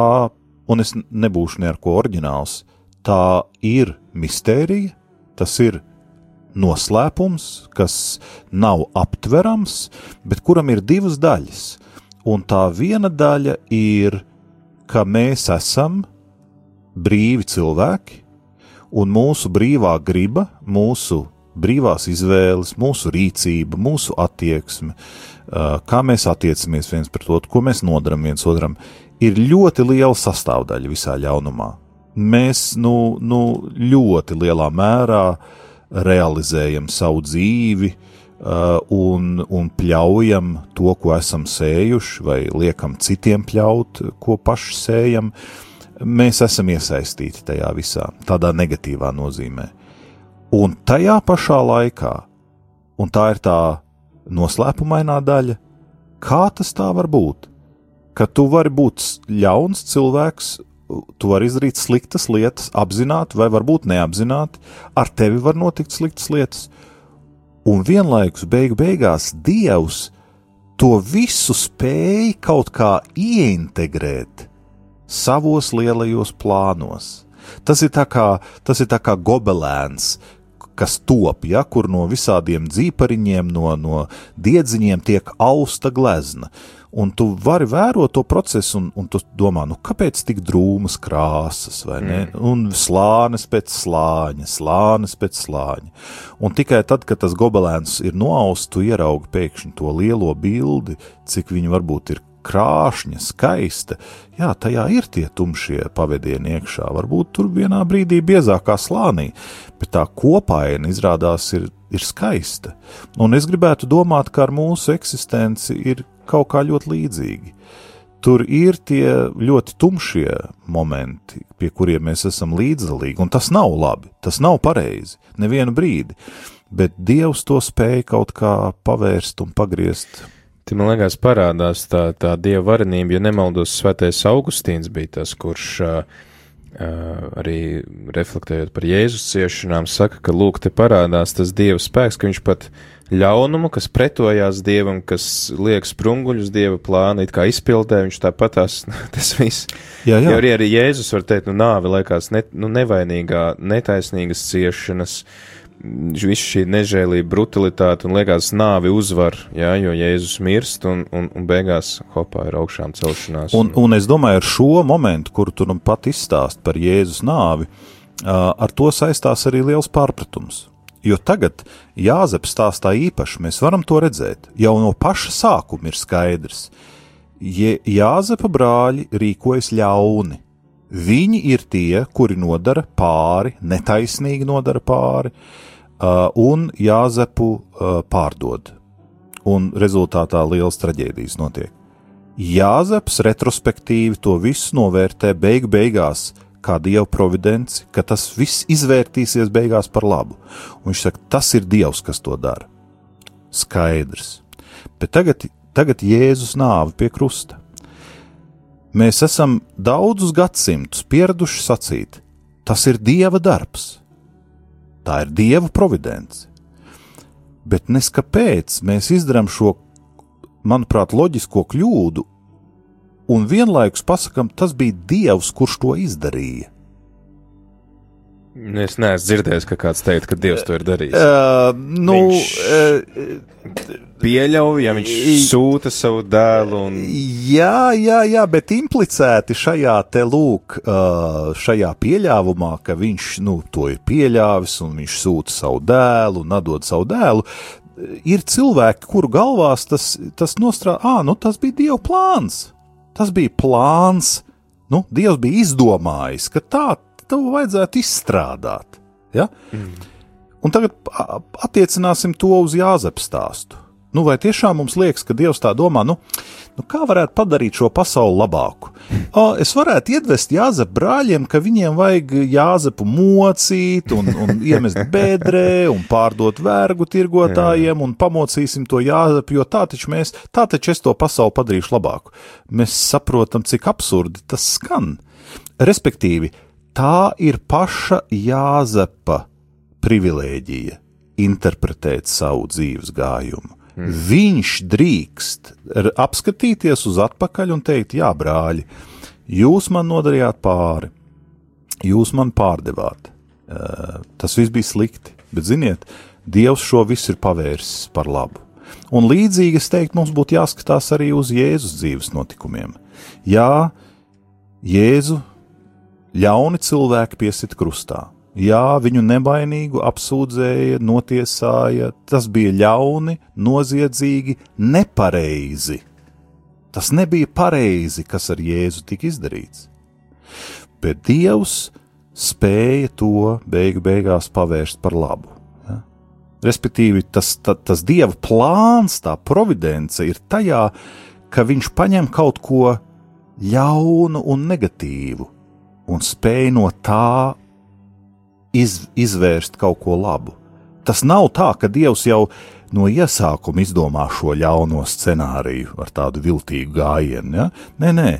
un es nebūšu neko oriģināls. Tā ir mistērija, tas ir noslēpums, kas nav aptverams, bet kuram ir divas daļas. Un tā viena daļa ir, ka mēs esam brīvi cilvēki, un mūsu brīvā griba, mūsu brīvās izvēles, mūsu rīcība, mūsu attieksme, kā mēs attiecamies viens pret otru, ko mēs nodaram viens otram, ir ļoti liela sastāvdaļa visā ļaunumā. Mēs nu, nu, ļoti lielā mērā realizējam savu dzīvi, uh, un, un pļaujam to, ko esam sējuši, vai liekam citiem pļaut, ko paši sējam, mēs esam iesaistīti tajā visā, tādā negatīvā nozīmē. Un tajā pašā laikā, un tā ir tā noslēpumainā daļa, kā tas tā var būt? Ka tu vari būt ļauns cilvēks, tu vari izdarīt sliktas lietas, apzināti vai varbūt neapzināti, ar tevi var notikt sliktas lietas, un vienlaikus beigu beigās Dievs to visu spēja kaut kā ieintegrēt savos lielajos plānos. Tas ir tā kā, tas ir tā kā gobelēns, kas top, ja, kur no visādiem dzīpariņiem, no, no diedziņiem tiek austa glezna. Un tu vari vērot to procesu, un, un tu domā, nu, kāpēc tik drūmas krāsas, vai ne? Mm. Un slānis pēc slāņa, slānis pēc slāņa. Un tikai tad, kad tas gobelēns ir noausts, tu ieraugi pēkšņi to lielo bildi, cik viņi varbūt ir krāšņa, skaista. Jā, tajā ir tie tumšie pavadieni iekšā, varbūt tur vienā brīdī biezākā slānī, bet tā kopaina izrādās ir, ir skaista. Un es gribētu domāt, ka ar mūsu eksistenci ir kaut kā ļoti līdzīgi. Tur ir tie ļoti tumšie momenti, pie kuriem mēs esam līdzdalīgi, un tas nav labi, tas nav pareizi, nevienu brīdi, bet Dievs to spēja kaut kā pavērst un pagriezt Te man liekas, parādās tā, tā dieva varenība, ja nemaldos, Svētais Augustīns bija tas, kurš uh, arī reflektējot par Jēzus ciešanām, saka, ka lūk, te parādās tas dieva spēks, ka viņš pat ļaunumu, kas pretojās dievam, kas liek sprunguļus dieva plānu, it kā izpildē, viņš tāpat tās, tas viss. Jā, jā. Jo arī, arī Jēzus var teikt, nu nāve liekas ne, nu, nevainīgā, netaisnīgas ciešanas, viss šī nežēlība, brutalitāte un liekas nāvi uzvar, jā, jo Jēzus mirst un, un, un beigās hopā ir augšām celšanās. Un, un es domāju, ar šo momentu, kuru tu nu pat izstāst par Jēzus nāvi, ar to saistās arī liels pārpratums. Jo tagad Jāzeps stāstā īpaši, mēs varam to redzēt, jau no paša sākuma ir skaidrs. Ja Jāzepa brāļi rīkojas ļauni, Viņi ir tie, kuri nodara pāri, netaisnīgi nodara pāri, un Jāzepu pārdod. Un rezultātā liels traģēdijas notiek. Jāzeps retrospektīvi to visu novērtē beigu beigās kā dievu providenci, ka tas viss izvērtīsies beigās par labu. Un viņš saka, tas ir dievs, kas to dara. Skaidrs. Bet tagad, tagad Jēzus nāve pie krusta. Mēs esam daudzus gadsimtus pieraduši sacīt, tas ir Dieva darbs, tā ir Dieva providence. Bet neskapēc mēs izdarām šo, manuprāt, loģisko kļūdu un vienlaikus pasakām, tas bija Dievs, kurš to izdarīja. Es neesmu dzirdējis, ka kāds teica, ka Dievs to ir darījis. Uh, nu, viņš uh, pieļauj, ja viņš sūta savu dēlu. Un... Jā, jā, jā, bet implicēti šajā te lūk, uh, šajā pieļāvumā, ka viņš nu, to ir pieļāvis un viņš sūta savu dēlu un atdod savu dēlu. Ir cilvēki, kuru galvās tas, tas nostrādā, ah, nu tas bija Dieva plāns. Tas bija plāns, nu, Dievs bija izdomājis, ka tā tev vajadzētu izstrādāt. Ja? Mm. Un tagad attiecināsim to uz Jāzepa stāstu. Nu, vai tiešām mums liekas, ka Dievs tā domā, nu, nu kā varētu padarīt šo pasauli labāku? O, es varētu iedvest Jāzepu brāļiem, ka viņiem vajag Jāzepu mocīt un, un iemest bedrē un pārdot vergu tirgotājiem un pamocīsim to Jāzepu, jo tā taču mēs, tā taču es to pasauli padarīšu labāku. Mēs saprotam, cik absurdi tas skan. Respektīvi, tā ir paša Jāzepa privilēģija interpretēt savu dzīves gājumu. Mm. Viņš drīkst apskatīties uz atpakaļ un teikt, jā, brāļi, jūs man nodarījāt pāri, jūs man pārdevāt. Uh, tas viss bija slikti, bet ziniet, Dievs šo visu ir pavērsis par labu. Un līdzīgi es teiktu, mums būtu jāskatās arī uz Jēzus dzīves notikumiem. Jā, Jēzu ļauni cilvēki piesita krustā. Jā, viņu nevainīgu apsūdzēja, notiesāja, tas bija ļauni, noziedzīgi, nepareizi. Tas nebija pareizi, kas ar Jēzu tika izdarīts. Bet Dievs spēja to beigu beigās pavērst par labu. Ja? Respektīvi, tas, ta, tas dieva plāns, tā providence ir tajā, ka viņš paņem kaut ko ļaunu un negatīvu un spēj no tā iz, izvērst kaut ko labu. Tas nav tā, ka Dievs jau no iesākuma izdomā šo ļauno scenāriju ar tādu viltīgu gājienu. Ja? Nē, nē,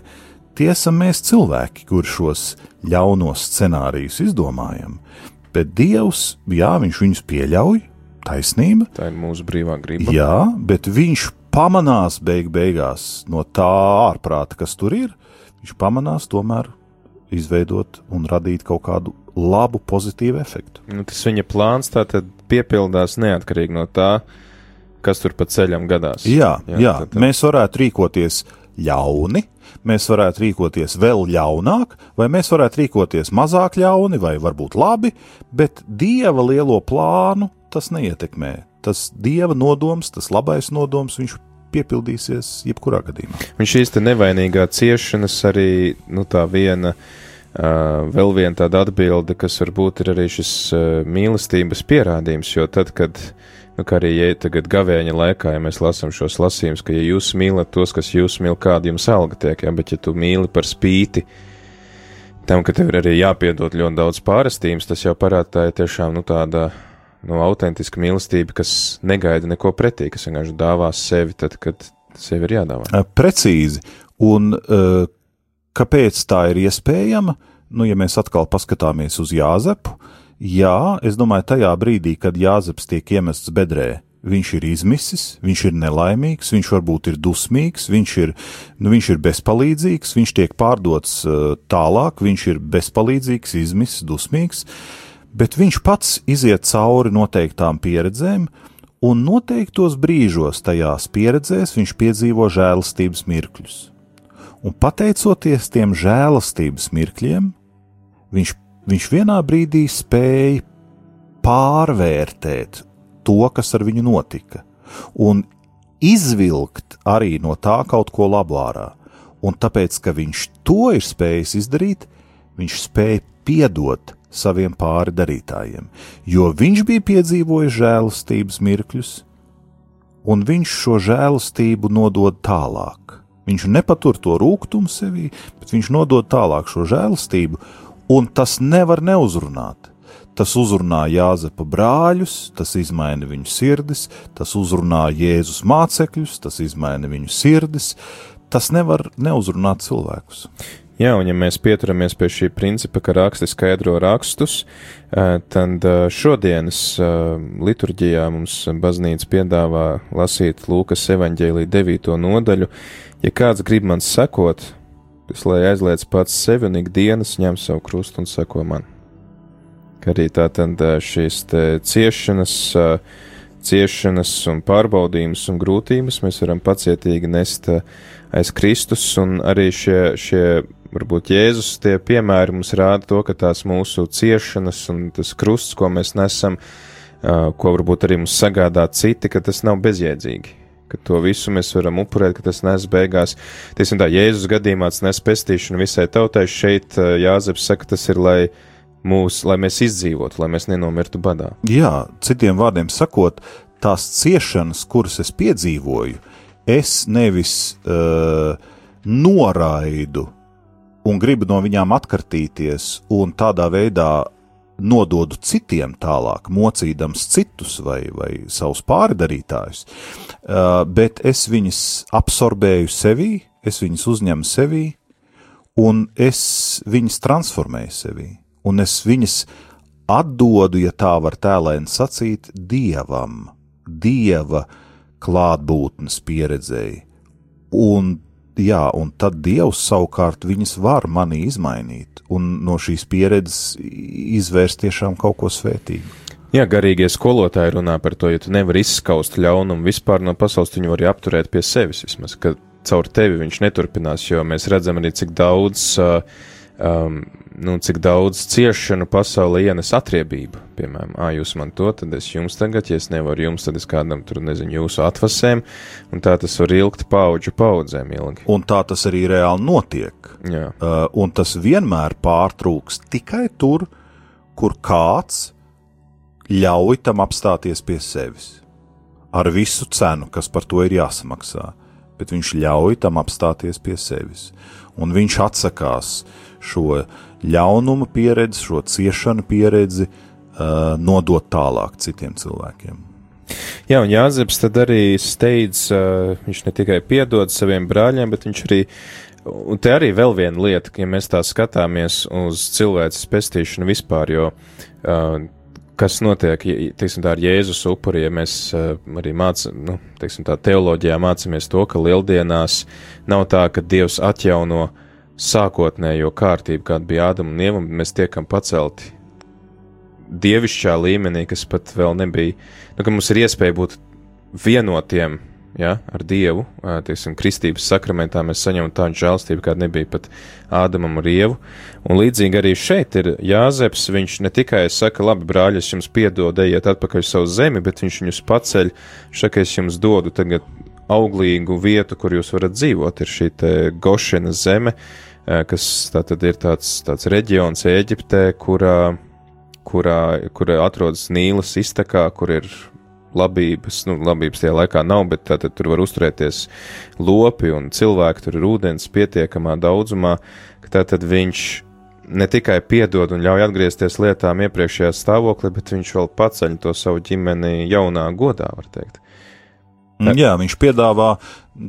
tie esam mēs cilvēki, kur šos ļaunos scenārijus izdomājam. Bet Dievs, jā, viņš viņus pieļauj, taisnība. Tā ir mūsu brīvā griba. Jā, bet viņš pamanās beig beigās no tā ārprāta, kas tur ir. Viņš pamanās tomēr izveidot un radīt kaut kādu labu, pozitīvu efektu. Nu, tas viņa plāns tā tad piepildās neatkarīgi no tā, kas tur pa ceļam gadās. Jā, jā, jā tad, tad... mēs varētu rīkoties ļauni, mēs varētu rīkoties vēl ļaunāk, vai mēs varētu rīkoties mazāk ļauni, vai varbūt labi, bet dieva lielo plānu tas neietekmē. Tas dieva nodoms, tas labais nodoms, viņš piepildīsies jebkurā gadījumā. Un šīs nevainīgā ciešanas arī, nu tā viena Uh, vēl viena tāda atbilde, kas varbūt ir arī šis uh, mīlestības pierādījums, jo tad, kad, nu, kā arī ja tagad gavēņa laikā, ja mēs lasām šos lasījumus, ka ja jūs mīlat tos, kas jūs mīl, kāda jums alga tiek, ja, bet ja tu mīli par spīti tam, ka tev ir arī jāpiedod ļoti daudz pārestības, tas jau parāda tā ir tiešām, nu, tāda, nu, autentiska mīlestība, kas negaida neko pretī, kas vienkārši dāvās sevi tad, kad sevi ir jādāvā. Uh, precīzi, un uh, Kāpēc tā ir iespējama? Nu, ja mēs atkal paskatāmies uz Jāzepu, jā, es domāju, tajā brīdī, kad Jāzeps tiek iemests bedrē, viņš ir izmisis, viņš ir nelaimīgs, viņš varbūt ir dusmīgs, viņš ir, nu, viņš ir bezpalīdzīgs, viņš tiek pārdots uh, tālāk, viņš ir bezpalīdzīgs, izmisis, dusmīgs, bet viņš pats iziet cauri noteiktām pieredzēm, un noteiktos brīžos tajās pieredzēs viņš piedzīvo žēlastības mirkļus un pateicoties tiem žēlastības mirkļiem, viņš, viņš vienā brīdī spēja pārvērtēt to, kas ar viņu notika, un izvilkt arī no tā kaut ko labu ārā. Un tāpēc, ka viņš to ir spējis izdarīt, viņš spēja piedot saviem pāri darītājiem, jo viņš bija piedzīvojis žēlastības mirkļus, un viņš šo žēlastību nodod tālāk. Viņš nepatur to rūkumu sevī, bet viņš nodod tālāk šo žēlastību, un tas nevar neuzrunāt. Tas uzrunā Jāzepa brāļus, tas izmaina viņu sirdis, tas uzrunā Jēzus mācekļus, tas izmaina viņu sirdis. Tas nevar neuzrunāt cilvēkus. Jā, un ja mēs pieturamies pie šī principa, ka raksti skaidro rakstus, tad šodienas liturģijā mums baznīca piedāvā lasīt Lūkas evaņģēlī 9. nodaļu, Ja kāds grib man sekot, tas lai aizliedz pats sevi un ikdienas ņem savu krustu un seko man. Kā arī tātad šīs ciešanas, ciešanas un pārbaudījumus un grūtības mēs varam pacietīgi nest aiz Kristus, un arī šie, šie varbūt Jēzus tie piemēri mums rāda to, ka tās mūsu ciešanas un tas krusts, ko mēs nesam, ko varbūt arī mums sagādā citi, ka tas nav bezjēdzīgi ka to visu mēs varam upurēt, ka tas nes beigās. Tiesim tā, Jēzus gadījumā tas nes pestīšanu visai tautai. Šeit Jāzeps saka, tas ir, lai mūs, lai mēs izdzīvotu, lai mēs nenomirtu badā. Jā, citiem vārdiem sakot, tās ciešanas, kuras es piedzīvoju, es nevis uh, noraidu un gribu no viņām atkartīties un tādā veidā nododu citiem tālāk, mocīdams citus vai, vai savus pārdarītājus, uh, bet es viņus absorbēju sevī, es viņus uzņemu sevī, un es viņus transformēju sevī, un es viņus atdodu, ja tā var tēlēni sacīt, dievam, dieva klātbūtnes pieredzēji, un jā, un tad Dievs savukārt viņas var mani izmainīt un no šīs pieredzes izvērst tiešām kaut ko svētīgu. Jā, garīgie skolotāji runā par to, ja tu nevari izskaust ļaunumu vispār no pasaules, tu viņu vari apturēt pie sevis vismaz, ka caur tevi viņš neturpinās, jo mēs redzam arī, cik daudz uh, um, nu, cik daudz ciešanu pasaulē ienes atriebība. Piemēram, ah, jūs man to, tad es jums tagad, ja es nevaru jums, tad es kādam tur nezinu jūsu atvasēm, un tā tas var ilgt paudžu paudzēm ilgi. Un tā tas arī reāli notiek. Jā. Uh, un tas vienmēr pārtrūks tikai tur, kur kāds ļauj tam apstāties pie sevis. Ar visu cenu, kas par to ir jāsamaksā, bet viņš ļauj tam apstāties pie sevis. Un viņš atsakās šo ļaunuma pieredzi, šo ciešanu pieredzi uh, nodot tālāk citiem cilvēkiem. Jā, un tad arī steidz, uh, viņš ne tikai piedod saviem brāļiem, bet viņš arī, un te arī vēl viena lieta, ja mēs tā skatāmies uz cilvēces pestīšanu vispār, jo uh, kas notiek, teiksim tā, ar Jēzus upuri, ja mēs uh, arī mācām, nu, teiksim tā, teoloģijā mācāmies to, ka lieldienās nav tā, ka Dievs atjauno sākotnējo kārtību, kāda bija Ādama un Ieva, mēs tiekam pacelti dievišķā līmenī, kas pat vēl nebija, nu, ka mums ir iespēja būt vienotiem ja, ar Dievu, tieksim, kristības sakramentā mēs saņemam tādu žēlstību, kāda nebija pat Ādamam ar Ievu. Un līdzīgi arī šeit ir Jāzeps, viņš ne tikai saka, labi, brāļi, es jums piedodu, ejiet atpakaļ uz savu zemi, bet viņš viņus paceļ, šaka, es jums dodu tagad auglīgu vietu, kur jūs varat dzīvot, ir šī te Gošena zeme, kas tātad ir tāds, tāds reģions Eģiptē, kurā kurā, kurā atrodas Nīlas iztekā, kur ir labības, nu, labības tajā laikā nav, bet tātad tur var uzturēties lopi un cilvēki, tur ir ūdens pietiekamā daudzumā, ka tātad viņš ne tikai piedod un ļauj atgriezties lietām iepriekšējā stāvoklī, bet viņš vēl paceļ to savu ģimeni jaunā godā, var teikt. Jā, viņš piedāvā,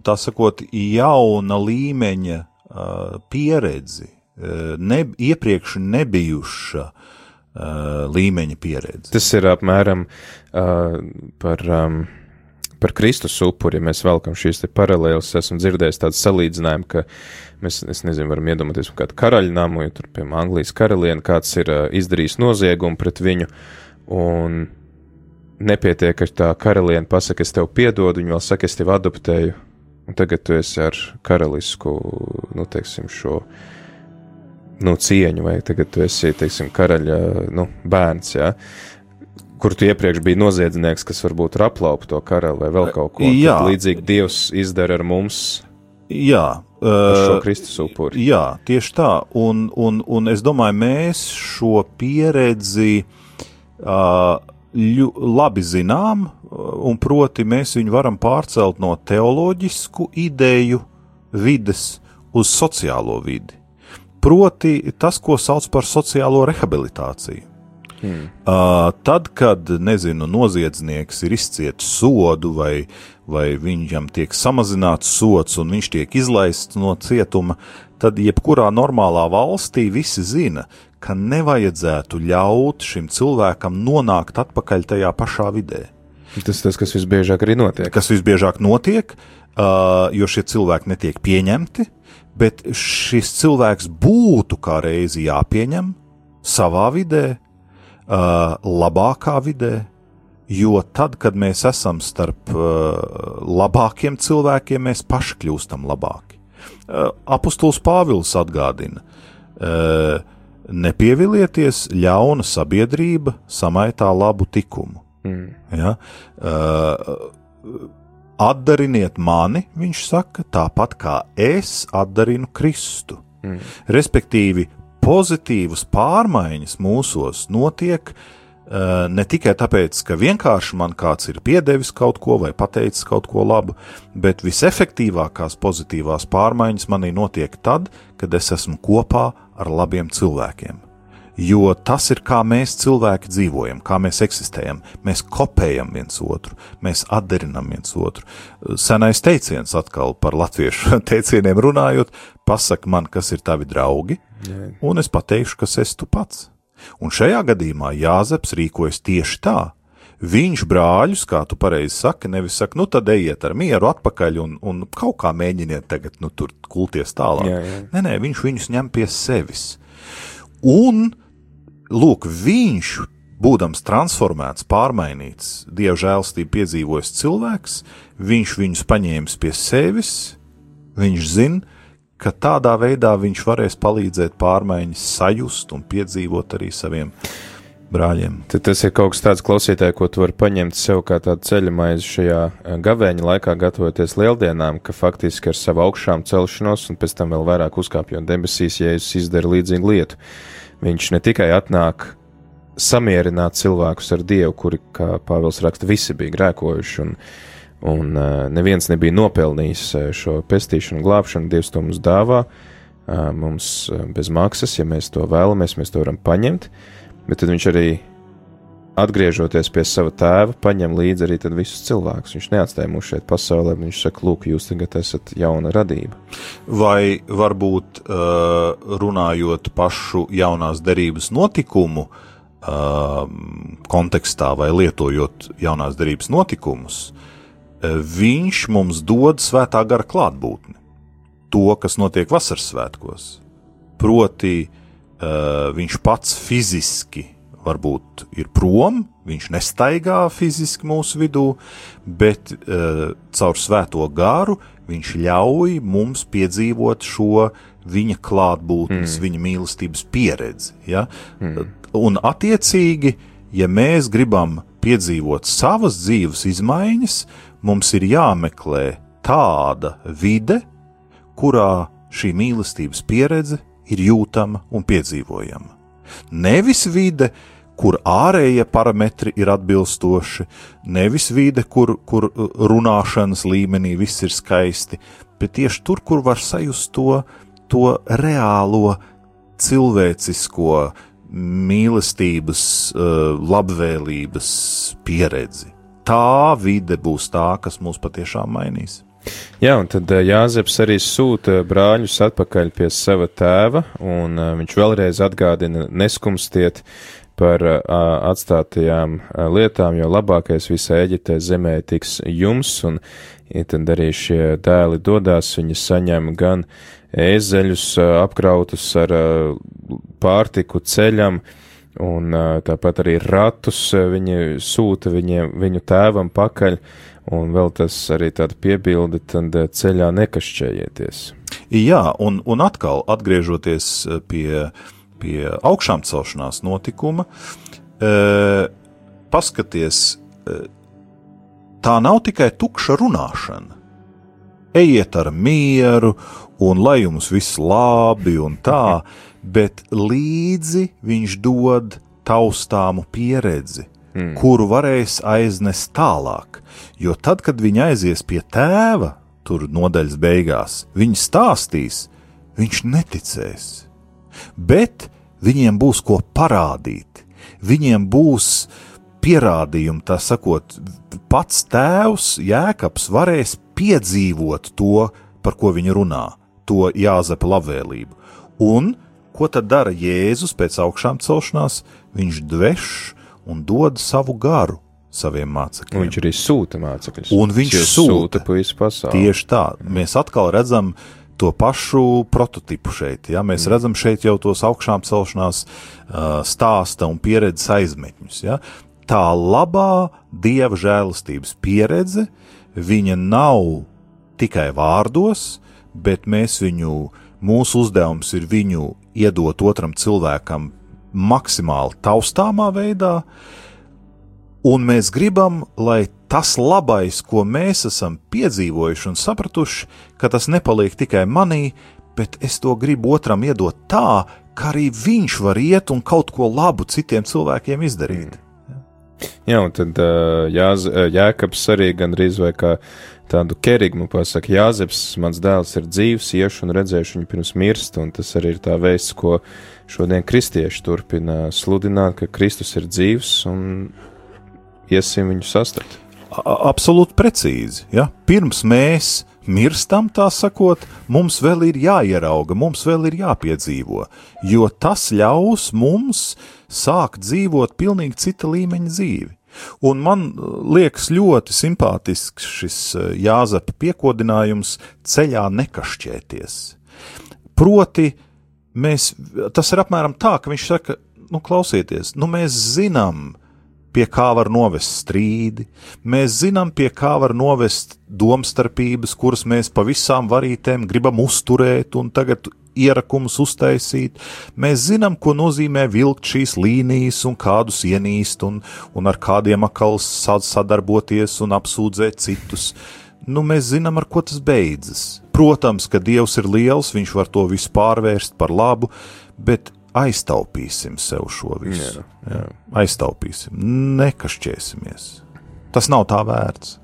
tā sakot, jauna līmeņa uh, pieredzi, ne, iepriekš nebijuša uh, līmeņa pieredzi. Tas ir apmēram uh, par, um, par Kristus upuri, ja mēs velkam šīs te paralēlas, esmu dzirdējis tādu salīdzinājumu, ka mēs, es nezinu, varam iedomāties kādu karaļnamu, ja tur, piemēram, Anglijas karalieni, kāds ir izdarījis noziegumu pret viņu, un nepietiek, ka tā karaliene pasaka, es tev piedodu, viņa vēl saka, es tevi adoptēju, un tagad tu esi ar karalisku, nu, teiksim, šo nu, cieņu, vai tagad tu esi, teiksim, karaļa nu, bērns, jā. Kur tu iepriekš biji noziedznieks, kas varbūt ir aplaupa to karali vai vēl kaut ko tādu. Līdzīgi Dievs izdara ar mums. Jā, šo Kristus upuri. Jā, tieši tā. Un, un, un es domāju, mēs šo pieredzi uh, ļu, labi zinām, un proti mēs viņu varam pārcelt no teoloģisku ideju vides uz sociālo vidi proti tas, ko sauc par sociālo rehabilitāciju. Hmm. Uh, tad, kad, nezinu, noziedznieks ir izcietis sodu, vai, vai viņam tiek samazināts sots un viņš tiek izlaists no cietuma, tad jebkurā normālā valstī visi zina, ka nevajadzētu ļaut šim cilvēkam nonākt atpakaļ tajā pašā vidē. Tas tas, kas visbiežāk arī notiek. Kas visbiežāk notiek, jo šie cilvēki netiek pieņemti, bet šis cilvēks būtu kā reizi jāpieņem savā vidē, labākā vidē, jo tad, kad mēs esam starp labākiem cilvēkiem, mēs paši kļūstam labāki. Apostols Pāvils atgādina, uh, nepievilieties ļauna sabiedrība samaitā labu likumu. Mm. Ja? Uh, Atdariniet mani, viņš saka, tāpat kā es atdarinu Kristu. Mm. Respektīvi, pozitīvas pārmaiņas mūsos notiek uh, ne tikai tāpēc, ka vienkārši man kāds ir piedevis kaut ko vai pateicis kaut ko labu, bet visefektīvākās pozitīvās pārmaiņas manī notiek tad, kad es esmu kopā ar labiem cilvēkiem jo tas ir kā mēs cilvēki dzīvojam, kā mēs eksistējam. Mēs kopējam viens otru, mēs atdarinam viens otru. Senais teiciens atkal par latviešu teicieniem runājot, pasak man, kas ir tavi draugi, Jā. un es pateikšu, kas esi tu pats. Un šajā gadījumā Jāzeps rīkojas tieši tā. Viņš brāļus, kā tu pareizi saki, nevis saka, nu tad ejiet ar mieru atpakaļ un, un kaut kā mēģiniet tagad, nu tur kulties tālāk. Jā, jā. Nē, nē, viņš viņus ņem pie sevis. Un lūk, viņš, būdams transformēts, pārmainīts, dieva žēlstību piedzīvojis cilvēks, viņš viņus paņēmis pie sevis, viņš zina, ka tādā veidā viņš varēs palīdzēt pārmaiņas sajust un piedzīvot arī saviem brāļiem. Tad tas ir kaut kas tāds klausītāji, ko tu vari paņemt sev kā tādu ceļamaizi šajā eh, gavēņa laikā, gatavoties lieldienām, ka faktiski ar savu augšām celšanos un pēc tam vēl vairāk uzkāpjot debesīs, ja es izdaru līdzīgu lietu. Viņš ne tikai atnāk samierināt cilvēkus ar Dievu, kuri, kā Pāvils raksta, visi bija grēkojuši, un, un uh, neviens nebija nopelnījis uh, šo pestīšanu, glābšanu, Dievs to mums dāvā, uh, mums uh, bez maksas, ja mēs to vēlamies, mēs to varam paņemt, bet tad viņš arī atgriežoties pie sava tēva, paņem līdzi arī visus cilvēkus. Viņš neatstāja mūs šeit pasaulē, bet viņš saka, lūk, jūs tagad esat jauna radība. Vai varbūt runājot pašu jaunās derības notikumu, kontekstā vai lietojot jaunās derības notikumus, viņš mums dod svētā gara klātbūtni. To, kas notiek vasaras svētkos. Proti, uh, viņš pats fiziski varbūt ir prom, viņš nestaigā fiziski mūsu vidū, bet uh, caur svēto garu viņš ļauj mums piedzīvot šo viņa klātbūtnes, mm. viņa mīlestības pieredzi. Ja? Mm. Un, attiecīgi, ja mēs gribam piedzīvot savas dzīves izmaiņas, mums ir jāmeklē tāda vide, kurā šī mīlestības pieredze ir jūtama un piedzīvojama. Nevis vide, kur ārējie parametri ir atbilstoši, nevis vide, kur, kur runāšanas līmenī viss ir skaisti, bet tieši tur, kur var sajust to, to reālo cilvēcisko mīlestības, eh, labvēlības pieredzi. Tā vide būs tā, kas mūs patiešām mainīs. Jā, un tad eh, Jāzeps arī sūta brāļus atpakaļ pie sava tēva, un eh, viņš vēlreiz atgādina neskumstiet par atstātajām lietām, jo labākais visā Eģiptē zemē tiks jums, un tad arī šie dēli dodās, viņi saņem gan ēzeļus apkrautus ar pārtiku ceļam, un tāpat arī ratus viņi sūta viņiem, viņu tēvam pakaļ, un vēl tas arī tāda piebilde, tad ceļā nekašķējieties. Jā, un, un atkal atgriežoties pie, pie augšām celšanās notikuma, e, paskaties, tā nav tikai tukša runāšana. Ejiet ar mieru, un lai jums viss labi un tā, bet līdzi viņš dod taustāmu pieredzi, mm. kuru varēs aiznest tālāk. Jo tad, kad viņi aizies pie tēva, tur nodaļas beigās, viņi stāstīs, viņš neticēs. Bet viņiem būs ko parādīt, viņiem būs pierādījumi, tā sakot, pats tēvs Jēkabs varēs piedzīvot to, par ko viņi runā, to Jāzepa labvēlību. Un Ko tad dara Jēzus pēc augšām celšanās? Viņš dveš un dod savu garu saviem mācekļiem. Viņš arī sūta mācekļus. Un viņš sūta, sūta visu pasauli. Tieši tā. Mēs atkal redzam to pašu prototipu šeit. Ja? Mēs mm. redzam šeit jau tos augšām celšanās uh, stāsta un pieredzes aizmetņus. Ja? Tā labā dieva žēlastības pieredze, viņa nav tikai vārdos, bet mēs viņu, mūsu uzdevums ir viņu iedot otram cilvēkam maksimāli taustāmā veidā, un mēs gribam, lai tas labais, ko mēs esam piedzīvojuši un sapratuši, ka tas nepaliek tikai manī, bet es to gribu otram iedot tā, ka arī viņš var iet un kaut ko labu citiem cilvēkiem izdarīt. Mm. Jā, un tad jā, Jēkabs arī gandrīz vai kā tādu kerigmu pasaka, Jāzeps, mans dēls ir dzīvs, iešu un redzēšu viņu pirms mirst, un tas arī ir tā veids, ko šodien kristieši turpina sludināt, ka Kristus ir dzīvs un iesim viņu sastapt. Absolūti precīzi, ja? Pirms mēs mirstam, tā sakot, mums vēl ir jāierauga, mums vēl ir jāpiedzīvo, jo tas ļaus mums sākt dzīvot pilnīgi cita līmeņa dzīvi. Un man uh, liekas ļoti simpātisks šis uh, Jāzepa piekodinājums ceļā nekašķēties. Proti, mēs, tas ir apmēram tā, ka viņš saka, nu, klausieties, nu, mēs zinām, pie kā var novest strīdi, mēs zinām, pie kā var novest domstarpības, kuras mēs pa visām varītēm gribam uzturēt, un tagad ierakumus uztaisīt. Mēs zinām, ko nozīmē vilkt šīs līnijas un kādus ienīst un, un ar kādiem akals sadarboties un apsūdzēt citus. Nu, mēs zinām, ar ko tas beidzas. Protams, ka Dievs ir liels, viņš var to visu pārvērst par labu, bet aiztaupīsim sev šo visu. Jā, jā. Aiztaupīsim, nekašķēsimies. Tas nav tā vērts.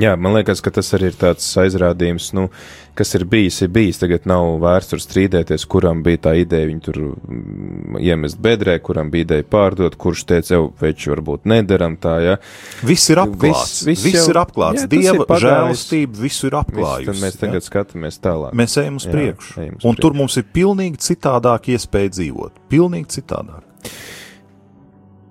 Jā, man liekas, ka tas arī ir tāds aizrādījums, nu, kas ir bijis, ir bijis. Tagad nav vērts tur strīdēties, kuram bija tā ideja viņu tur mm, iemest bedrē, kuram bija ideja pārdot, kurš teica, jau veči varbūt nedaram tā, jā. Viss ir apklāts. Viss, viss, viss jau, ir apklāts. Jā, Dieva žēlastība visu ir apklājusi. Tad mēs tagad jā? skatāmies tālāk. Mēs ejam uz priekšu. Un priekšu. tur mums ir pilnīgi citādāk iespēja dzīvot. Pilnīgi citādāk.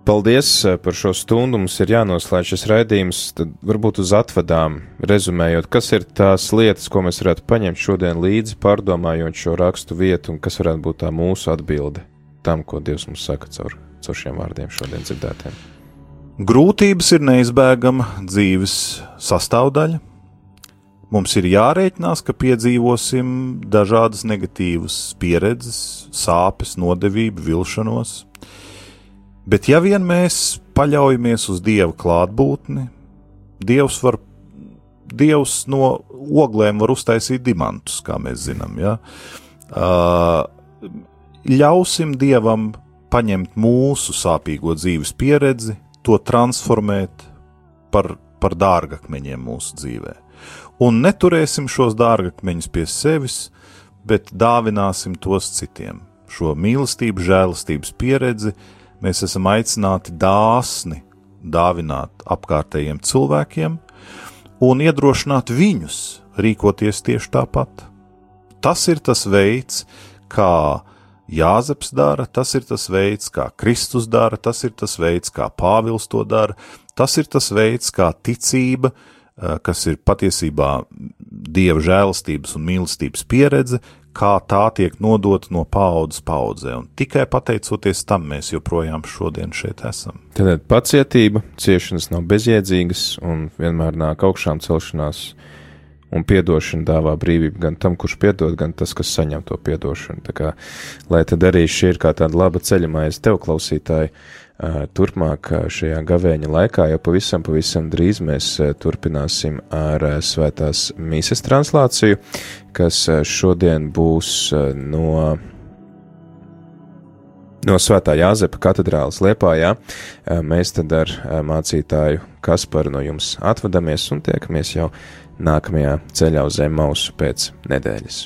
Paldies eh, par šo stundu. Mums ir jānoslēdz šis raidījums. Tad varbūt uz atvadām, rezumējot, kas ir tās lietas, ko mēs varētu paņemt šodien līdzi, pārdomājot šo rakstu vietu, un kas varētu būt tā mūsu atbilde tam, ko Dievs mums saka caur, caur šiem vārdiem šodien dzirdētiem. Grūtības ir neizbēgama dzīves sastāvdaļa. Mums ir jārēķinās, ka piedzīvosim dažādas negatīvas pieredzes, sāpes, nodevību, vilšanos Bet ja vien mēs paļaujamies uz Dieva klātbūtni, Dievs var, Dievs no oglēm var uztaisīt diamantus, kā mēs zinām. Ja? Uh, ļausim Dievam paņemt mūsu sāpīgo dzīves pieredzi, to transformēt par, par dārgakmeņiem mūsu dzīvē. Un neturēsim šos dārgakmeņus pie sevis, bet dāvināsim tos citiem. Šo mīlestību, žēlastības pieredzi, uh, Mēs esam aicināti dāsni dāvināt apkārtējiem cilvēkiem un iedrošināt viņus rīkoties tieši tāpat. Tas ir tas veids, kā Jāzeps dara, tas ir tas veids, kā Kristus dara, tas ir tas veids, kā Pāvils to dara, tas ir tas veids, kā ticība, eh, kas ir patiesībā dieva žēlastības un mīlestības pieredze, kā tā tiek nodota no paudzes paudzē, un tikai pateicoties tam mēs joprojām šodien šeit esam. Tad pacietība, ciešanas nav bezjēdzīgas, un vienmēr nāk augšām celšanās, un piedošana dāvā brīvību gan tam, kurš piedod, gan tas, kas saņem to piedošanu. Tā kā, lai tad arī šī ir kā tāda laba ceļamais tev, klausītāji, turpmāk šajā gavēņa laikā, jo pavisam, pavisam drīz mēs turpināsim ar svētās mīsas translāciju, kas šodien būs no no Svētā Jāzepa katedrālas Liepājā. Mēs tad ar mācītāju Kasparu no jums atvadamies un tiekamies jau nākamajā ceļā uz Zemmausu pēc nedēļas.